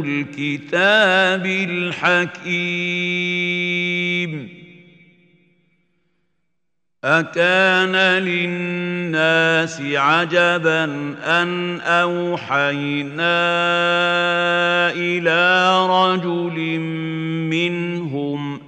الكتاب الحكيم. أكان للناس عجبا أن أوحينا إلى رجل منهم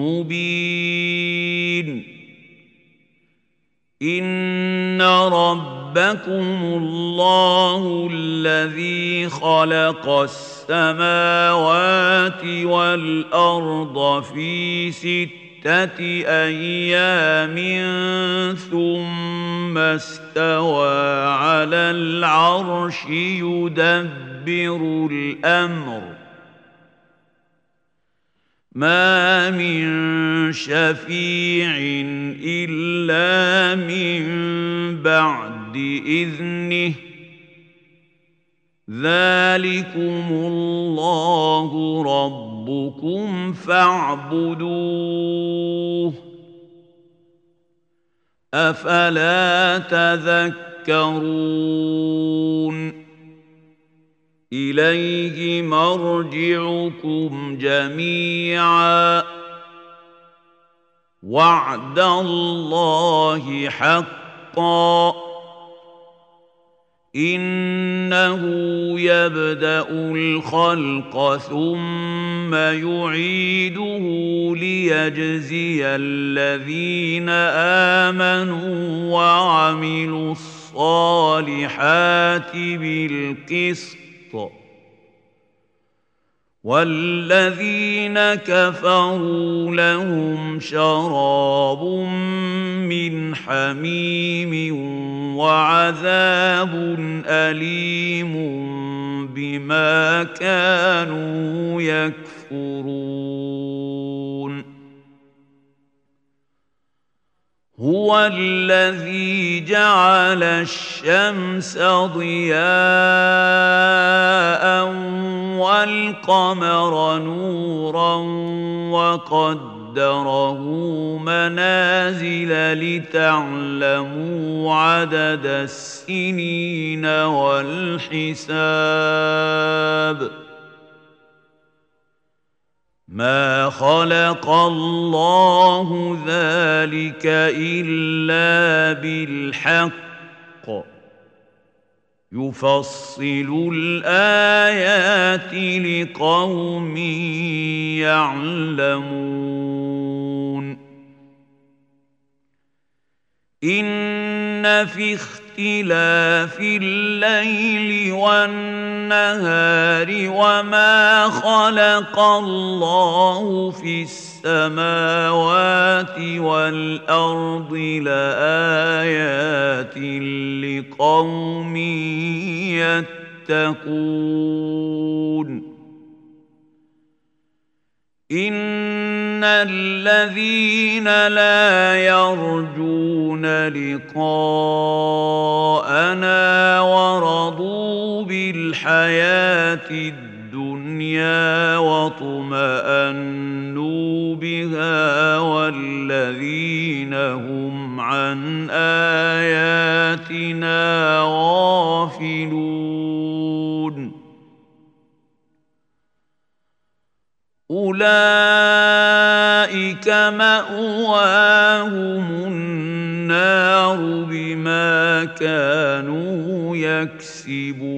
مبين. إن ربكم الله الذي خلق السماوات والأرض في ست ستة أيام ثم استوى على العرش يدبر الأمر. ما من شفيع إلا من بعد إذنه ذلكم الله ربكم فاعبدوه افلا تذكرون إليه مرجعكم جميعا. وعد الله حقا. إنه يبدأ الخلق ثم يعيده ليجزي الذين آمنوا وعملوا الصالحات بالقسط. والذين كفروا لهم شراب من حميم وعذاب أليم بما كانوا يكفرون. هو الذي جعل الشمس ضياء والقمر نورا وقدره منازل لتعلموا عدد السنين والحساب. ما خلق الله ذلك الا بالحق. يفصل الايات لقوم يعلمون. ان في اختلاف الليل والنهار وما خلق الله في السماوات والأرض لآيات لقوم يتقون. ان الذين لا يرجون لقاءنا ورضوا بالحياة الدنيا واطمانوا بها والذين هم عن اياتنا غافلون أولئك مأواهم النار بما كانوا يكسبون.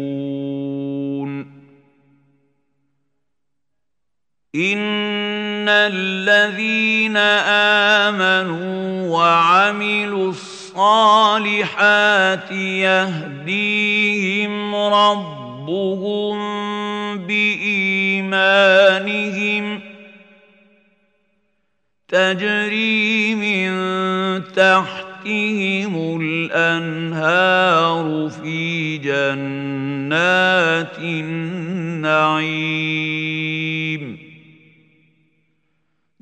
إن الذين آمنوا وعملوا الصالحات يهديهم ربهم بايمانهم تجري من تحتهم الانهار في جنات النعيم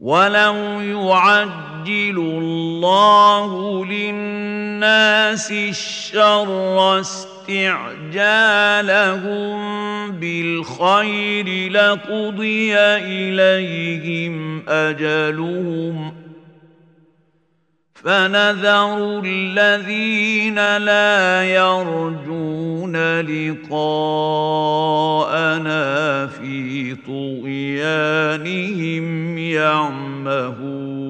ولو يعجل الله للناس الشر استعجالهم بالخير لقضي اليهم اجلهم فنذر الذين لا يرجون لقاءنا في طغيانهم يعمهون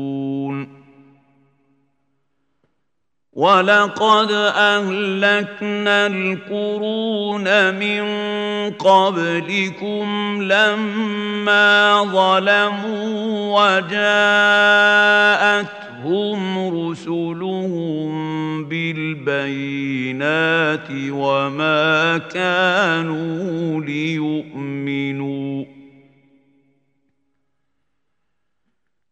ولقد اهلكنا القرون من قبلكم لما ظلموا وجاءتهم رسلهم بالبينات وما كانوا ليؤمنوا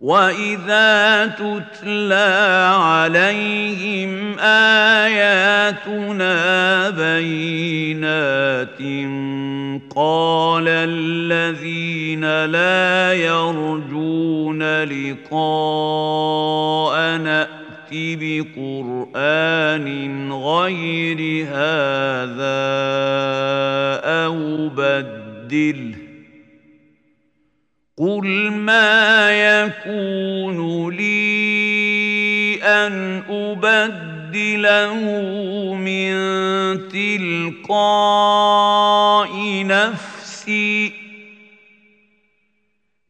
واذا تتلى عليهم اياتنا بينات قال الذين لا يرجون لقاءنا ائت بقران غير هذا أو بدله قل ما يكون لي ان ابدله من تلقاء نفسي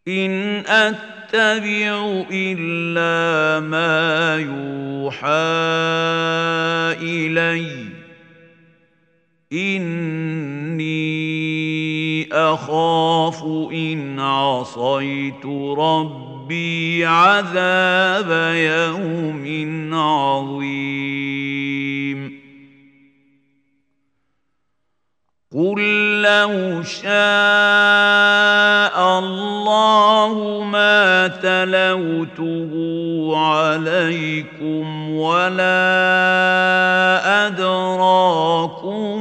ان اتبع الا ما يوحى الي اني أخاف إن عصيت ربي عذاب يوم عظيم. قل لو شاء الله ما تلوته عليكم ولا أدراكم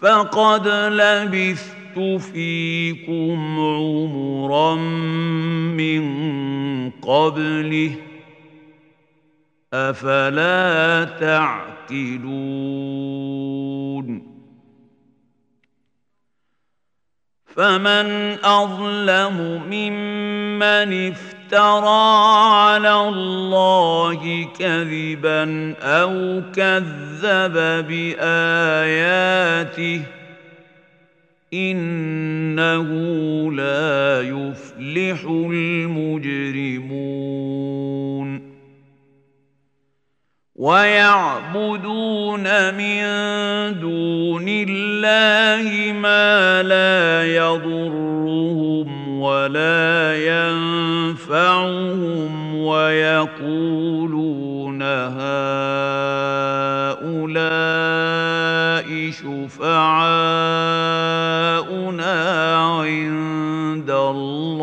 فقد لبثت فيكم عمرا من قبله افلا تعقلون فمن اظلم ممن افترى على الله كذبا أو كذب بآياته إنه لا يفلح المجرمون ويعبدون من دون الله ما لا يضرهم ولا ينفعهم ويقولون هؤلاء شفعاؤنا عند الله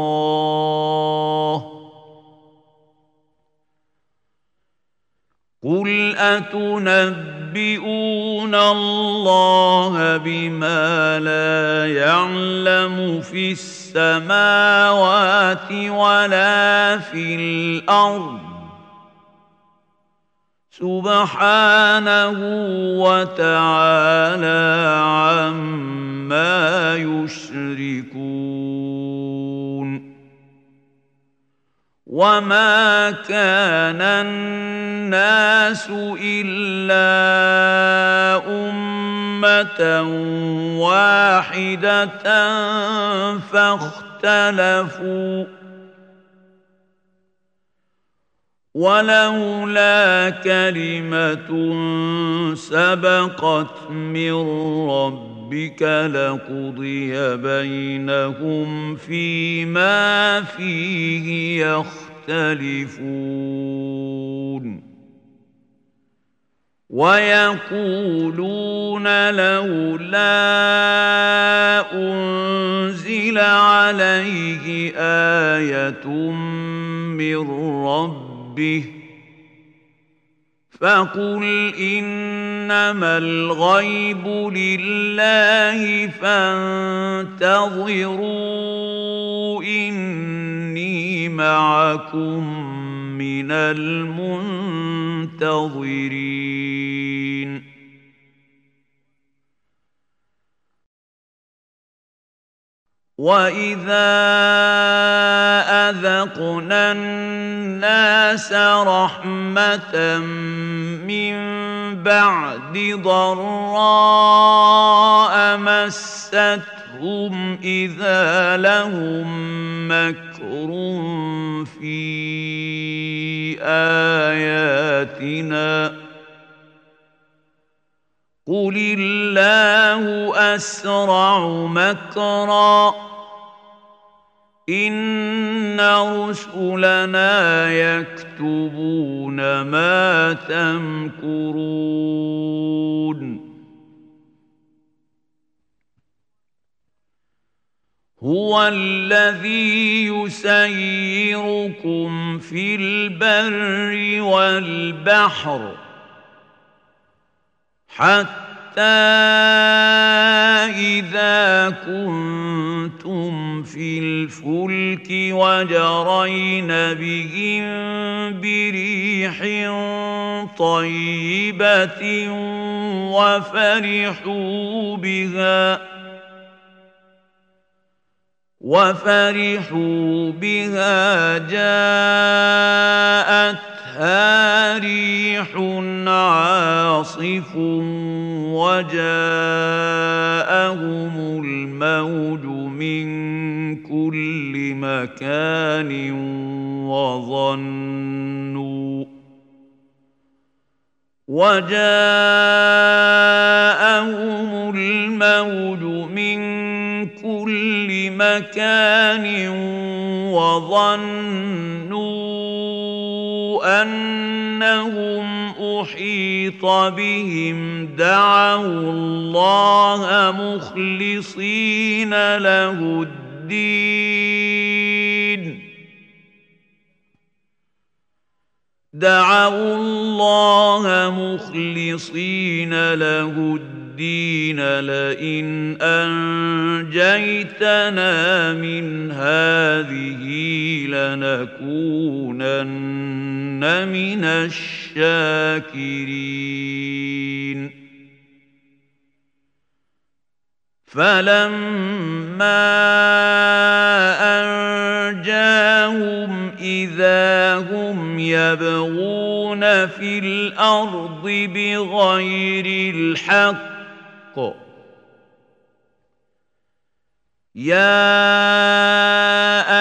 قل اتنبئون الله بما لا يعلم في السماوات ولا في الأرض سبحانه وتعالى عما يشركون وما كان الناس الا امه واحدة فاختلفوا ولولا كلمه سبقت من ربك لقضي بينهم فيما فيه يختلفون ويقولون لولا أنزل عليه آية من ربه فقل إنما الغيب لله فانتظروا اني معكم من المنتظرين. واذا اذقنا الناس رحمه من بعد ضراء مستهم اذا لهم مكر في اياتنا قل الله اسرع مكرا ان رسلنا يكتبون ما تمكرون هو الذي يسيركم في البر والبحر حتى إذا كنتم في الفلك وجرين بهم بريح طيبة وفرحوا بها وفرحوا بها جاءتها ريح عاصف وجاءهم الموج من كل مكان وظنوا وجاءهم الموج من كل مكان وظنوا أنهم أحيط بهم دعوا الله مخلصين له الدين. دعوا الله مخلصين له الدين. لئن أنجيتنا من هذه لنكونن من الشاكرين. فلما أنجاهم إذا هم يبغون في الأرض بغير الحق يا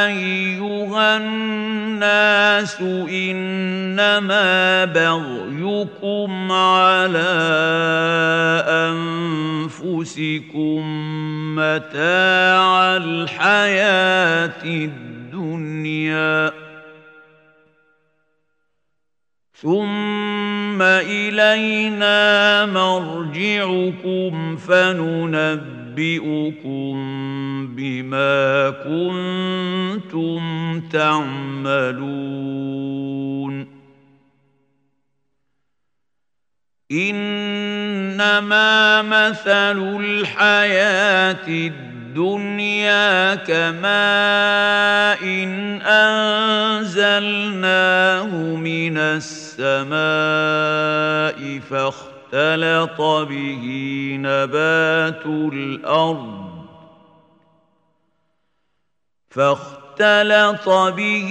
ايها الناس انما بغيكم على انفسكم متاع الحياة الدنيا. ثم الينا مرجعكم فننبئكم بما كنتم تعملون انما مثل الحياة الدنيا كماء إن انزلناه من السماء فاختلط به نبات الأرض فاختلط به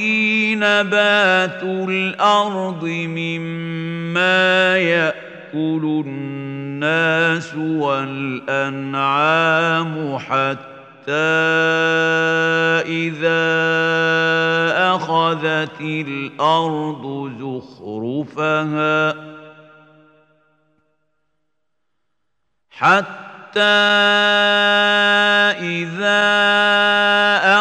نبات الأرض مما ياكل الناس والانعام حتى اذا اخذت الأرض زخرفها حتى إذا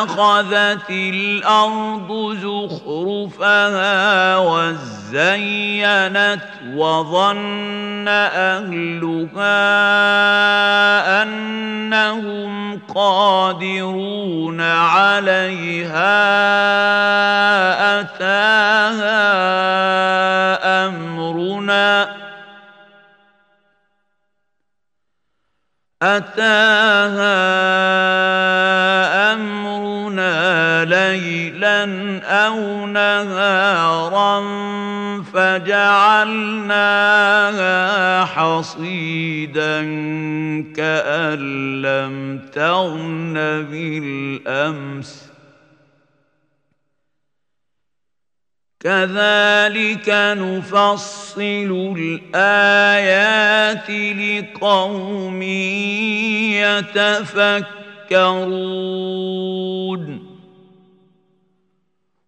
أخذت الأرض زخرفها وزينت وظن أهلها أنهم قادرون عليها أتاها أمرنا أتاها أمرنا ليلا أو نهارا فجعلناها حصيدا كأن لم تغن بالأمس. كذلك نفصل الآيات لقوم يتفكرون.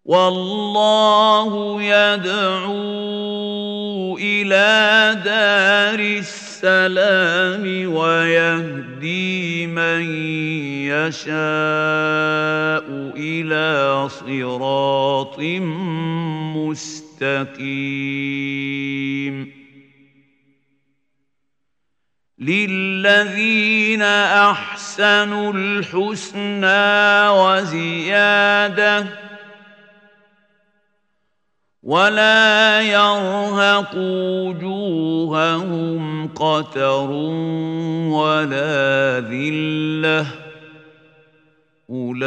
والله يدعو إلى دار السلام ويهدي من يشاء إلى صراط مستقيم. للذين أحسنوا الحسنى وزيادة ولا يرهق وجوههم قتر ولا ذلة. أولئك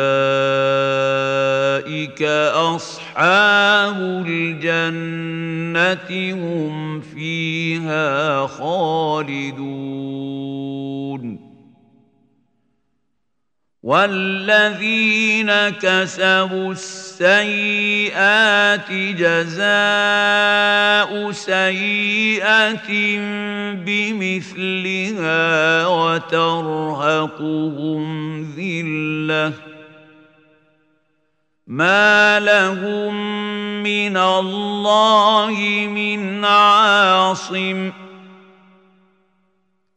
أصحاب الجنة هم فيها خالدون. والذين كسبوا السيئات جزاء سيئة بمثلها وترهقهم ذلة ما لهم من الله من عاصم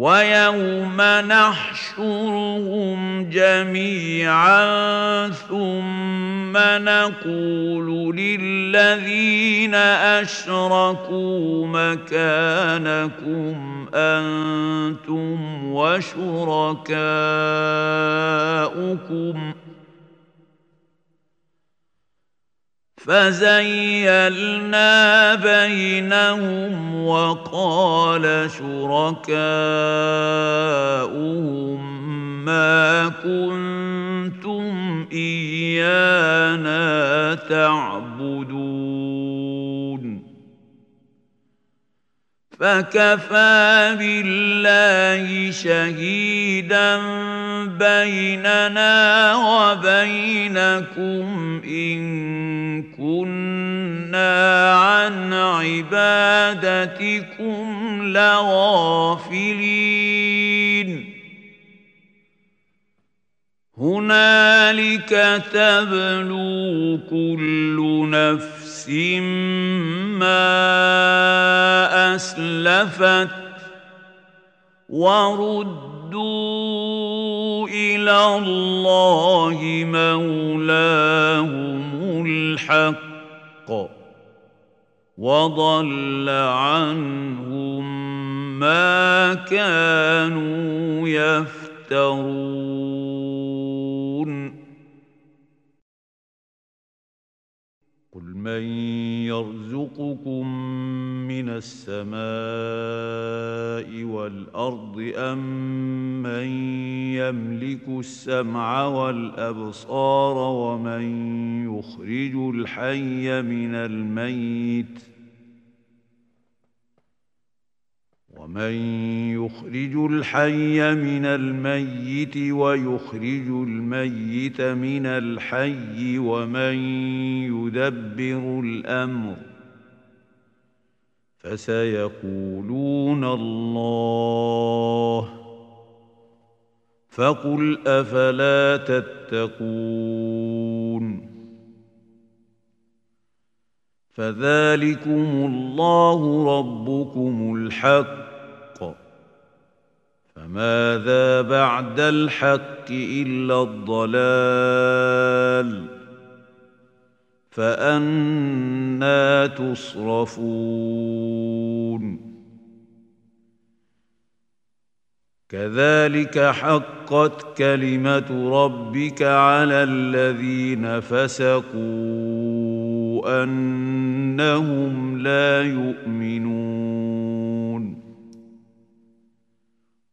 ويوم نحشرهم جميعا ثم نقول للذين أشركوا مكانكم أنتم وشركاؤكم فزيلنا بينهم وقال شركاؤهم ما كنتم إيانا تعبدون. فكفى بالله شهيدا بيننا وبينكم إن كنا عن عبادتكم لغافلين. هنالك تبلو كل نفس ما أسلفت وردوا إلى الله مولاهم الحق وضل عنهم ما كانوا يفترون. من يرزقكم من السماء والارض ام من يملك السمع والابصار ومن يخرج الحي من الميت ومن يخرج الحي من الميت ويخرج الميت من الحي ومن يدبر الأمر فسيقولون الله فقل أفلا تتقون فذلكم الله ربكم الحق فماذا بعد الحق إلا الضلال؟ فأنا تصرفون. كذلك حقت كلمة ربك على الذين فسقوا أنهم لا يؤمنون.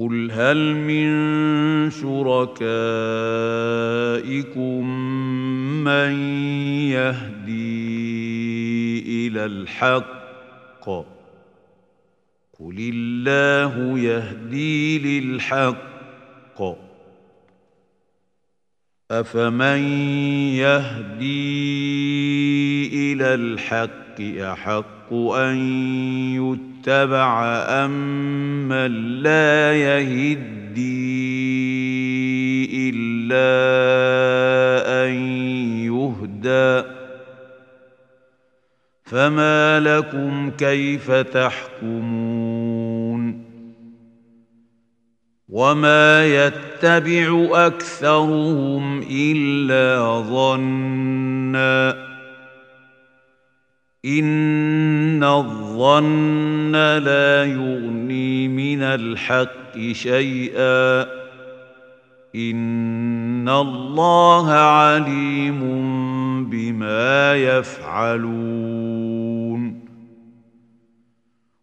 قل هل من شركائكم من يهدي إلى الحق قل الله يهدي للحق افمن يهدي إلى الحق احق ان يتبع امن أم لا يهدي إلا أن يهدى فما لكم كيف تحكمون وما يتبع أكثرهم إلا ظنّا ان الظن لا يغني من الحق شيئا ان الله عليم بما يفعلون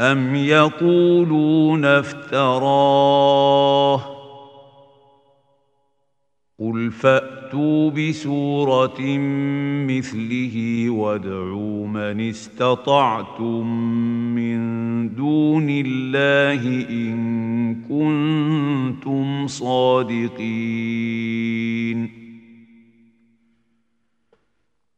أم يقولون افتراه قل فأتوا بسورة مثله وادعوا من استطعتم من دون الله إن كنتم صادقين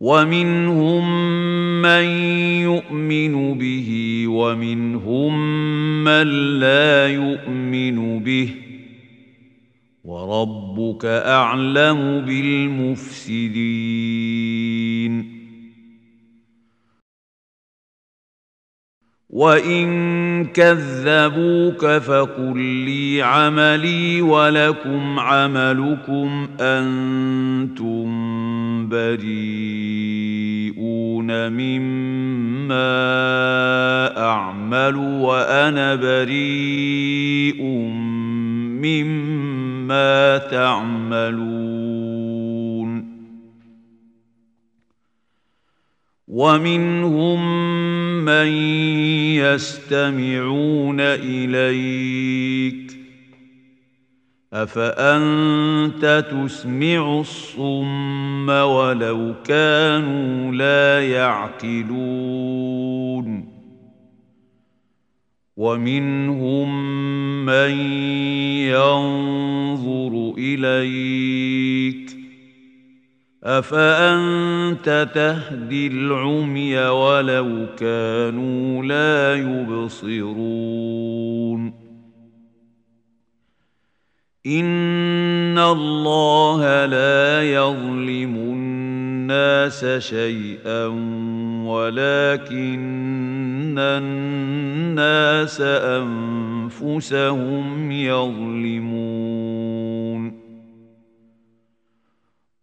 ومنهم من يؤمن به ومنهم من لا يؤمن به وربك أعلم بالمفسدين. وإن كذبوك فقل لي عملي ولكم عملكم أنتم بريئون مما أعمل وأنا بريء مما تعملون. ومنهم من يستمعون إليك افانت تسمع الصم ولو كانوا لا يعقلون ومنهم من ينظر اليك افانت تهدي العمي ولو كانوا لا يبصرون ان الله لا يظلم الناس شيئا ولكن الناس انفسهم يظلمون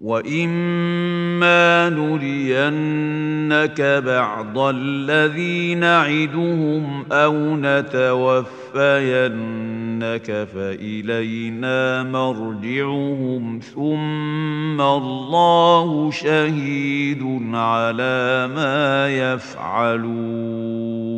واما نرينك بعض الذي نعدهم أو نتوفينك فالينا مرجعهم ثم الله شهيد على ما يفعلون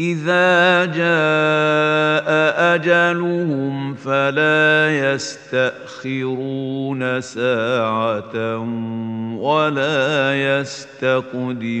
إذا جاء أجلهم فلا يستأخرون ساعة ولا يستقدمون.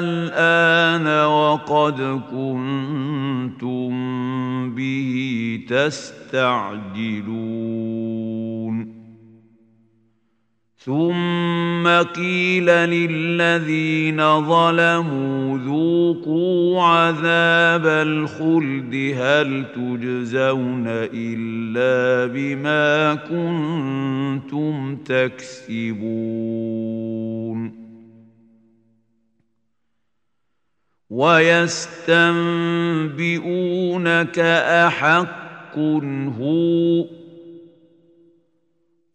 الآن وقد كنتم به تستعجلون. ثم قيل للذين ظلموا ذوقوا عذاب الخلد هل تجزون الا بما كنتم تكسبون ويستنبئونك احق هو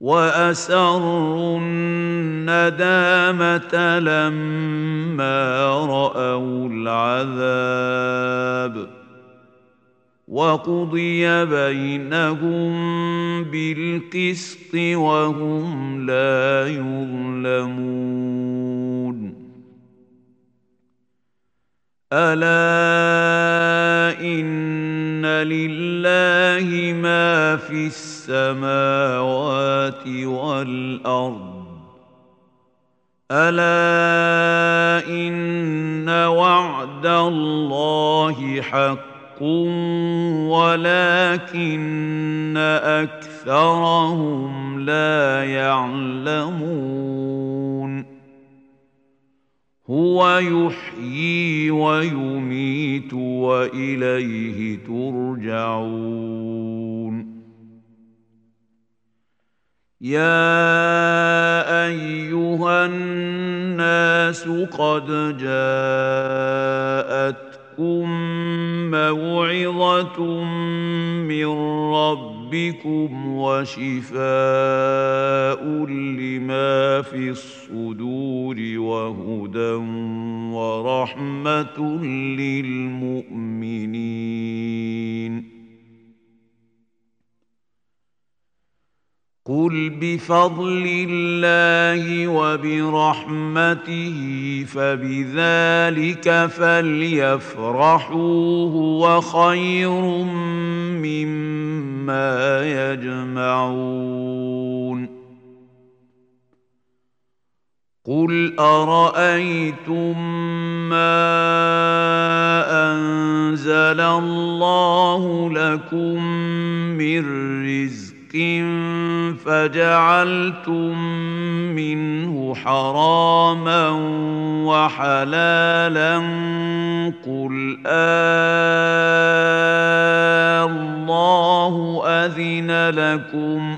وأسروا الندامة لما رأوا العذاب وقضي بينهم بالقسط وهم لا يظلمون. ألا لله ما في السماوات والارض الا ان وعد الله حق ولكن اكثرهم لا يعلمون هو يحيي ويميت وإليه ترجعون. يا أيها الناس قد جاءتكم موعظة من ربكم وشفاء لما في الصدور وهدى ورحمة للمؤمنين. قل بفضل الله وبرحمته فبذلك فليفرحوا هو خير مما يجمعون قل ارايتم ما انزل الله لكم من رزق فجعلتم منه حراما وحلالا قل آه الله أذن لكم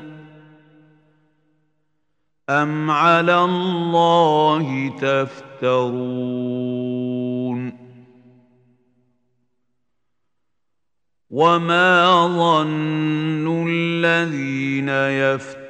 أم على الله تفترون وما ظن الذين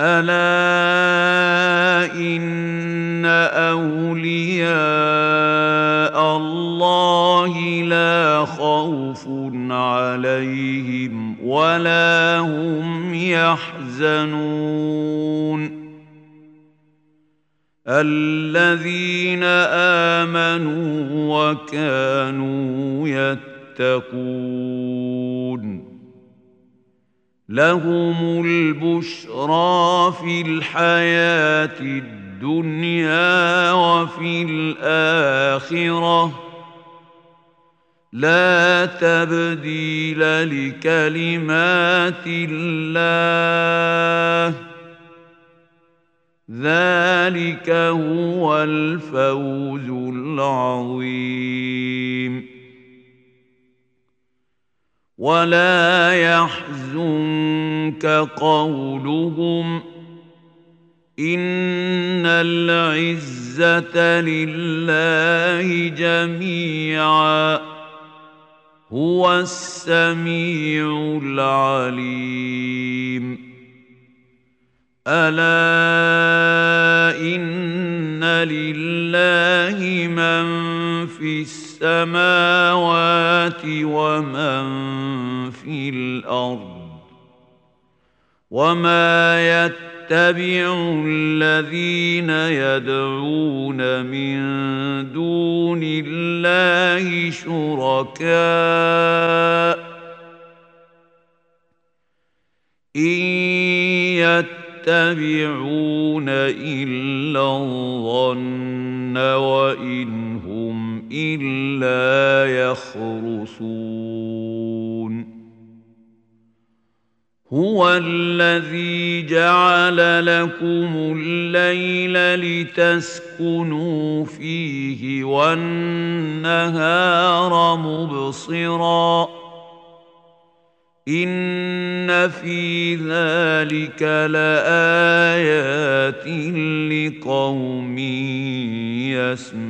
ألا إن أولياء الله لا خوف عليهم ولا هم يحزنون. الذين آمنوا وكانوا يتقون. لهم البشرى في الحياة الدنيا وفي الآخرة. لا تبديل لكلمات الله. ذلك هو الفوز العظيم. ولا يحزنك قولهم ان العزه لله جميعا هو السميع العليم ألا إن لله من في السماوات ومن في الأرض وما يتبع الذين يدعون من دون الله شركاء إن يتبعون إلا الظن وإن هم إلا يخرصون. هو الذي جعل لكم الليل لتسكنوا فيه والنهار مبصراً ان في ذلك لايات لقوم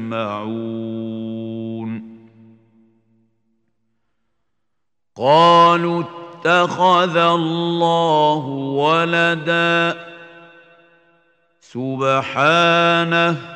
يسمعون قالوا اتخذ الله ولدا سبحانه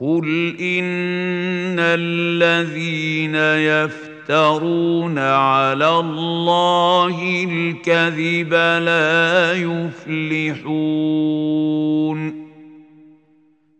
قل ان الذين يفترون على الله الكذب لا يفلحون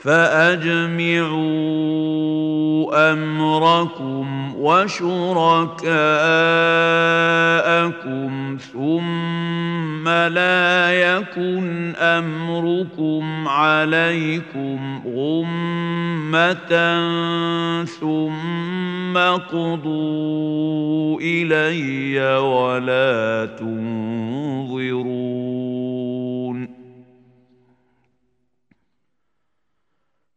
فأجمعوا أمركم وشركاءكم ثم لا يكن أمركم عليكم غمة ثم قضوا إلي ولا تنظرون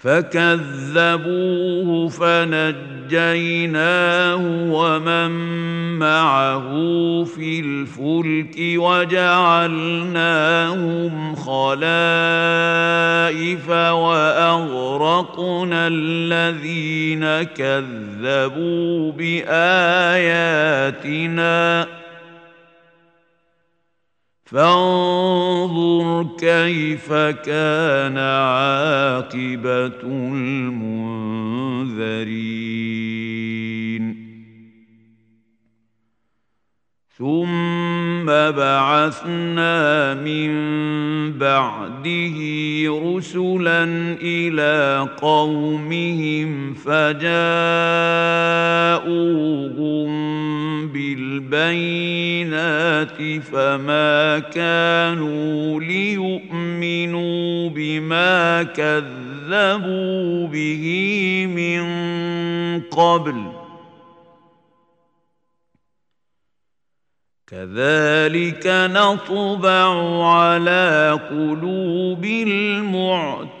فكذبوه فنجيناه ومن معه في الفلك وجعلناهم خلائف وأغرقنا الذين كذبوا بآياتنا. فانظر كيف كان عاقبة المنذرين. ثم بعثنا من بعده رسلا إلى قومهم فجاءوهم بالبينات فما كانوا ليؤمنوا بما كذبوا به من قبل كذلك نطبع على قلوب المعتدين.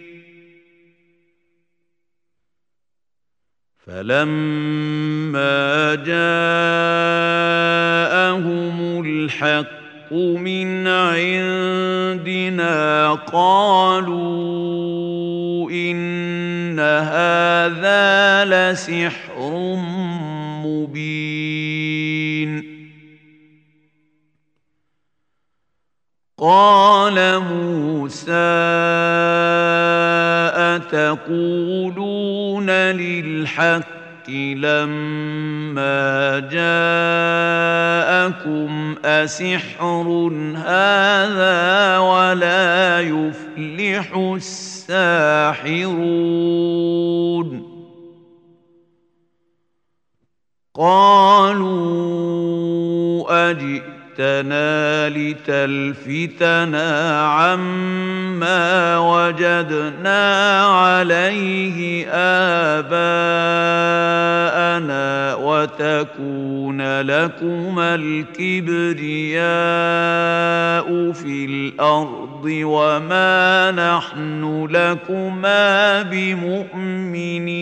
فلما جاءهم الحق من عندنا قالوا ان هذا لسحر مبين قال موسى اتقولون للحق لما جاءكم أسحر هذا ولا يفلح الساحرون قالوا اجئ جئتنا لتلفتنا عما وجدنا عليه آباءنا وتكون لكما الكبرياء في الأرض وما نحن لكما بمؤمنين.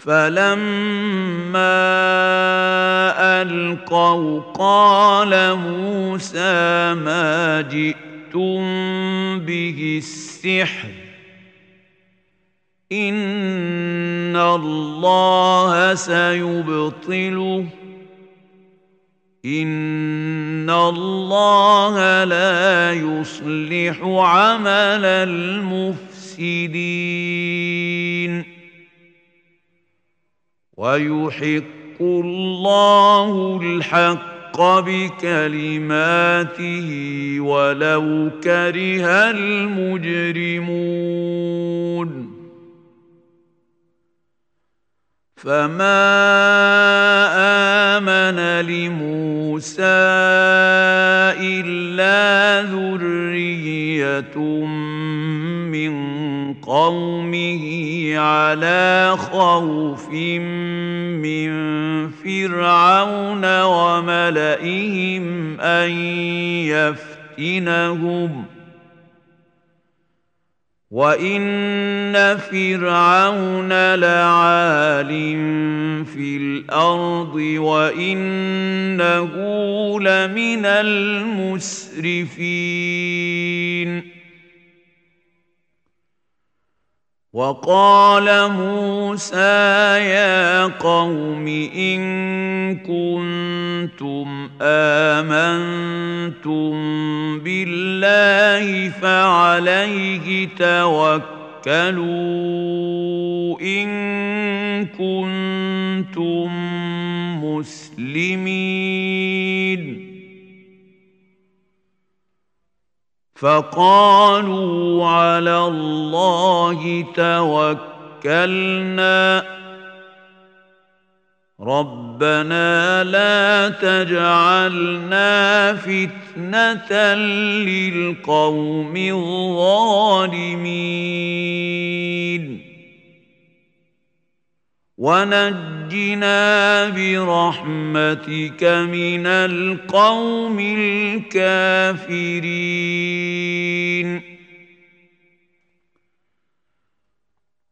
فلما ألقوا قال موسى ما جئتم به السحر إن الله سيبطله إن الله لا يصلح عمل المفسدين ويحق الله الحق بكلماته ولو كره المجرمون. فما امن لموسى الا ذريه من قومه على خوف من فرعون وملئهم ان يفتنهم وان فرعون لعال في الأرض وانه لمن المسرفين وقال موسى يا قوم ان كنتم آمنتم بالله فعليه توكلوا إن كنتم مسلمين. فقالوا على الله توكلنا. ربنا لا تجعلنا فتنة للقوم الظالمين. ونجنا برحمتك من القوم الكافرين.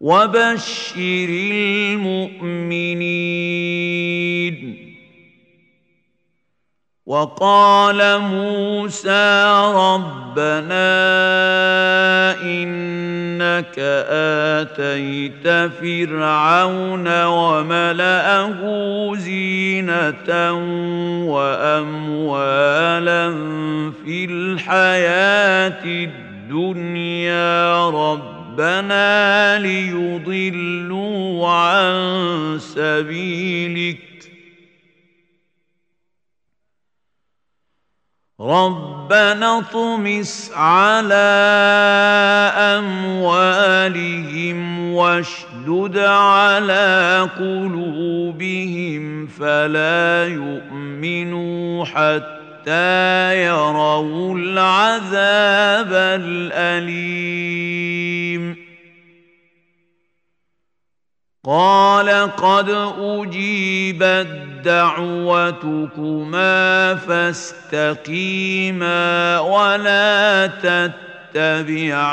وبشر المؤمنين. وقال موسى ربنا إنك آتيت فرعون وملأه زينة وأموالا في الحياة الدنيا. رب ربنا ليضلوا عن سبيلك. ربنا اطمس على أموالهم واشدد على قلوبهم فلا يؤمنوا حتى يروا العذاب الأليم. قال قد أجيبت دعوتكما فاستقيما ولا تتبعان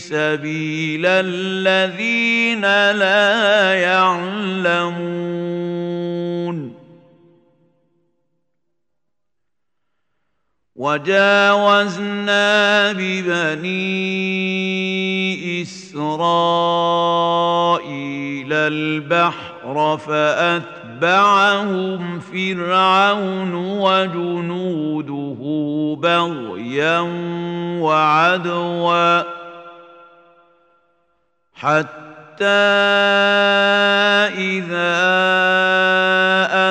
سبيل الذين لا يعلمون. وجاوزنا ببني إسرائيل البحر فأتبعهم فرعون وجنوده بغيا وعدوا حتى إذا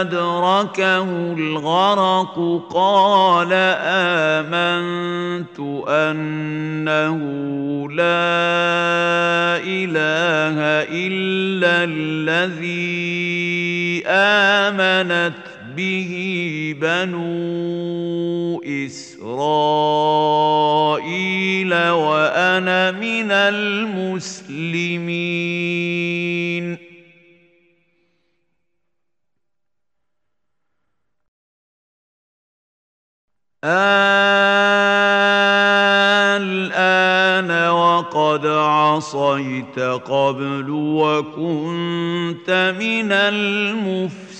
أدركه الغرق قال آمنت أنه لا إله الا الذي امنت به بنو إسرائيل وأنا من المسلمين. الآن وقد عصيت قبل وكنت من المفسدين.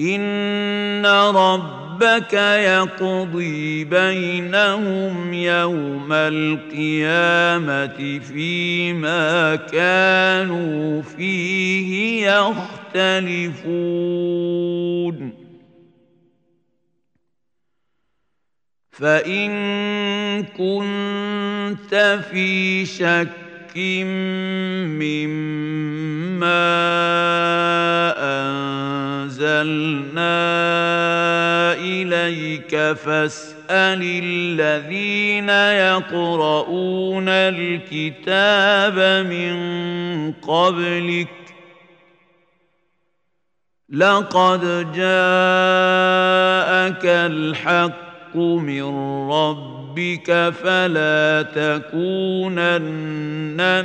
ان ربك يقضي بينهم يوم القيامه فيما كانوا فيه يختلفون فان كنت في شك مما أنزلنا إليك فاسأل الذين يقرؤون الكتاب من قبلك لقد جاءك الحق من ربك فلا تكونن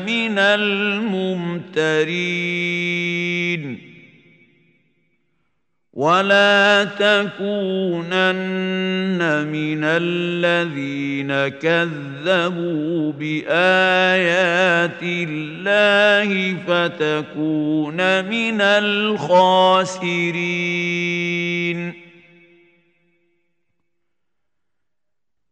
من الممترين. ولا تكونن من الذين كذبوا بآيات الله فتكون من الخاسرين.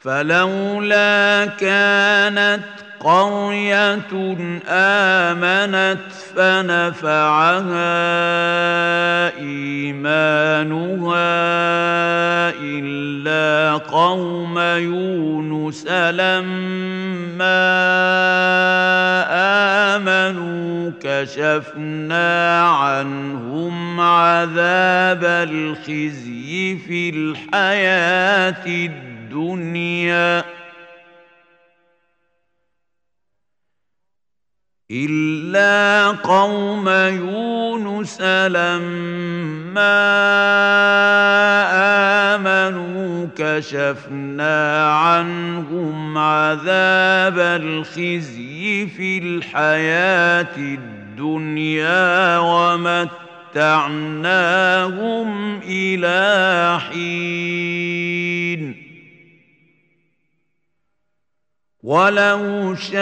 فلولا كانت قرية آمنت فنفعها إيمانها إلا قوم يونس لما آمنوا كشفنا عنهم عذاب الخزي في الحياة الدنيا. الدنيا إلا قوم يونس لما آمنوا كشفنا عنهم عذاب الخزي في الحياة الدنيا ومتعناهم إلى حين ولو شاء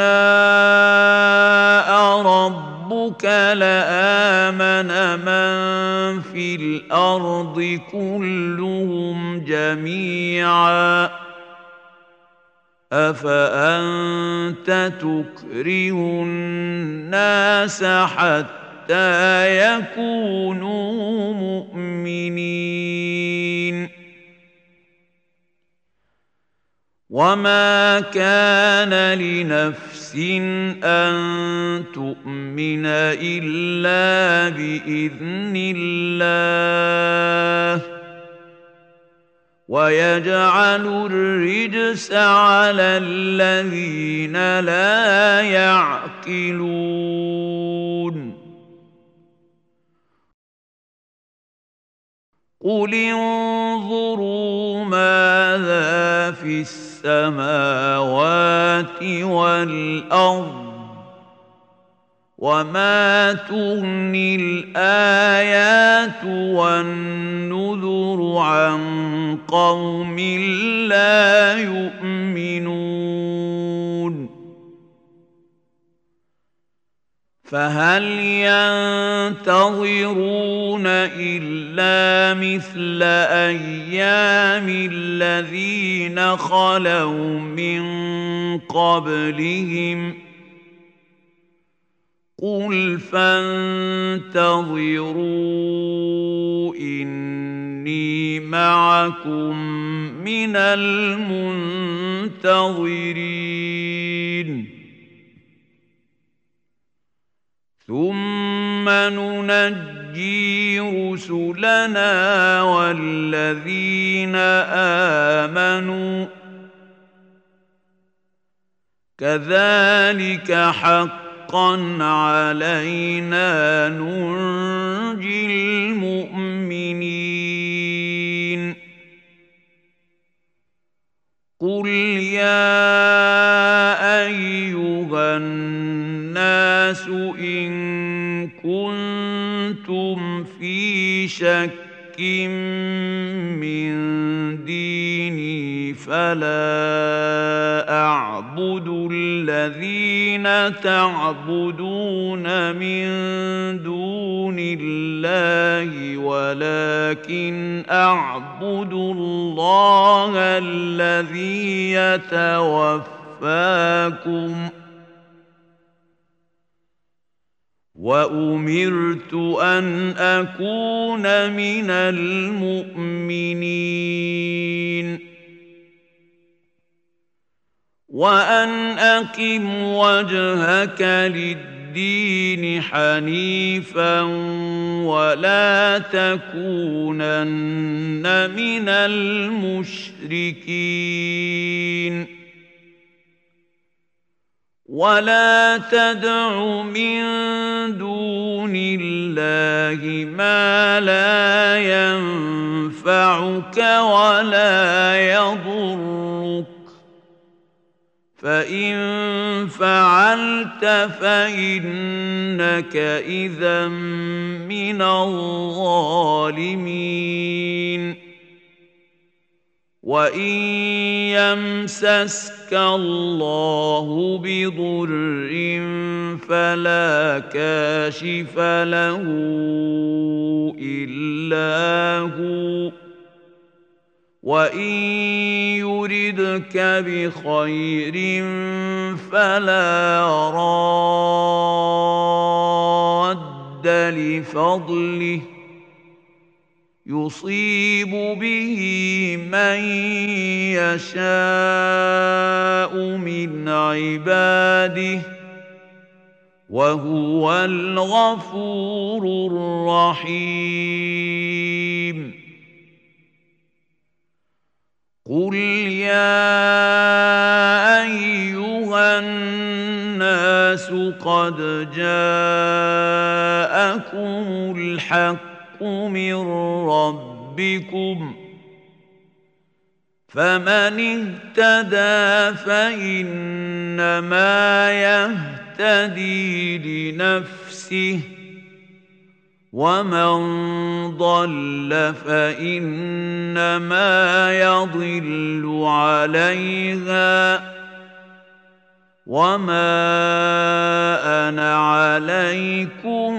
ربك لامن من في الأرض كلهم جميعا افانت تكره الناس حتى يكونوا مؤمنين وما كان لنفس ان تؤمن الا باذن الله ويجعل الرجس على الذين لا يعقلون قل انظروا ماذا في السماوات والأرض وما تغني الآيات والنذر عن قوم لا يؤمنون فهل ينتظرون إلا مثل أيام الذين خلوا من قبلهم؟ قل فانتظروا إني معكم من المنتظرين. ثم ننجي رسلنا والذين امنوا كذلك حقا علينا ننجي المؤمنين قل يا ايها الناس إن كنتم في شك من ديني فلا أعبد الذين تعبدون من دون الله ولكن أعبد الله الذي يتوفاكم. وأمرت أن أكون من المؤمنين. وأن أقم وجهك للدين حنيفا ولا تكونن من المشركين. ولا تدع من دون الله ما لا ينفعك ولا يضرك فان فعلت فانك اذا من الظالمين وان يمسسك الله بضر فلا كاشف له الا هو وان يردك بخير فلا راد لفضله يصيب به من يشاء من عباده وهو الغفور الرحيم. قل يا أيها الناس قد جاءكم الحق من ربكم فمن اهتدى فإنما يهتدي لنفسه ومن ضل فإنما يضل عليها وما أنا عليكم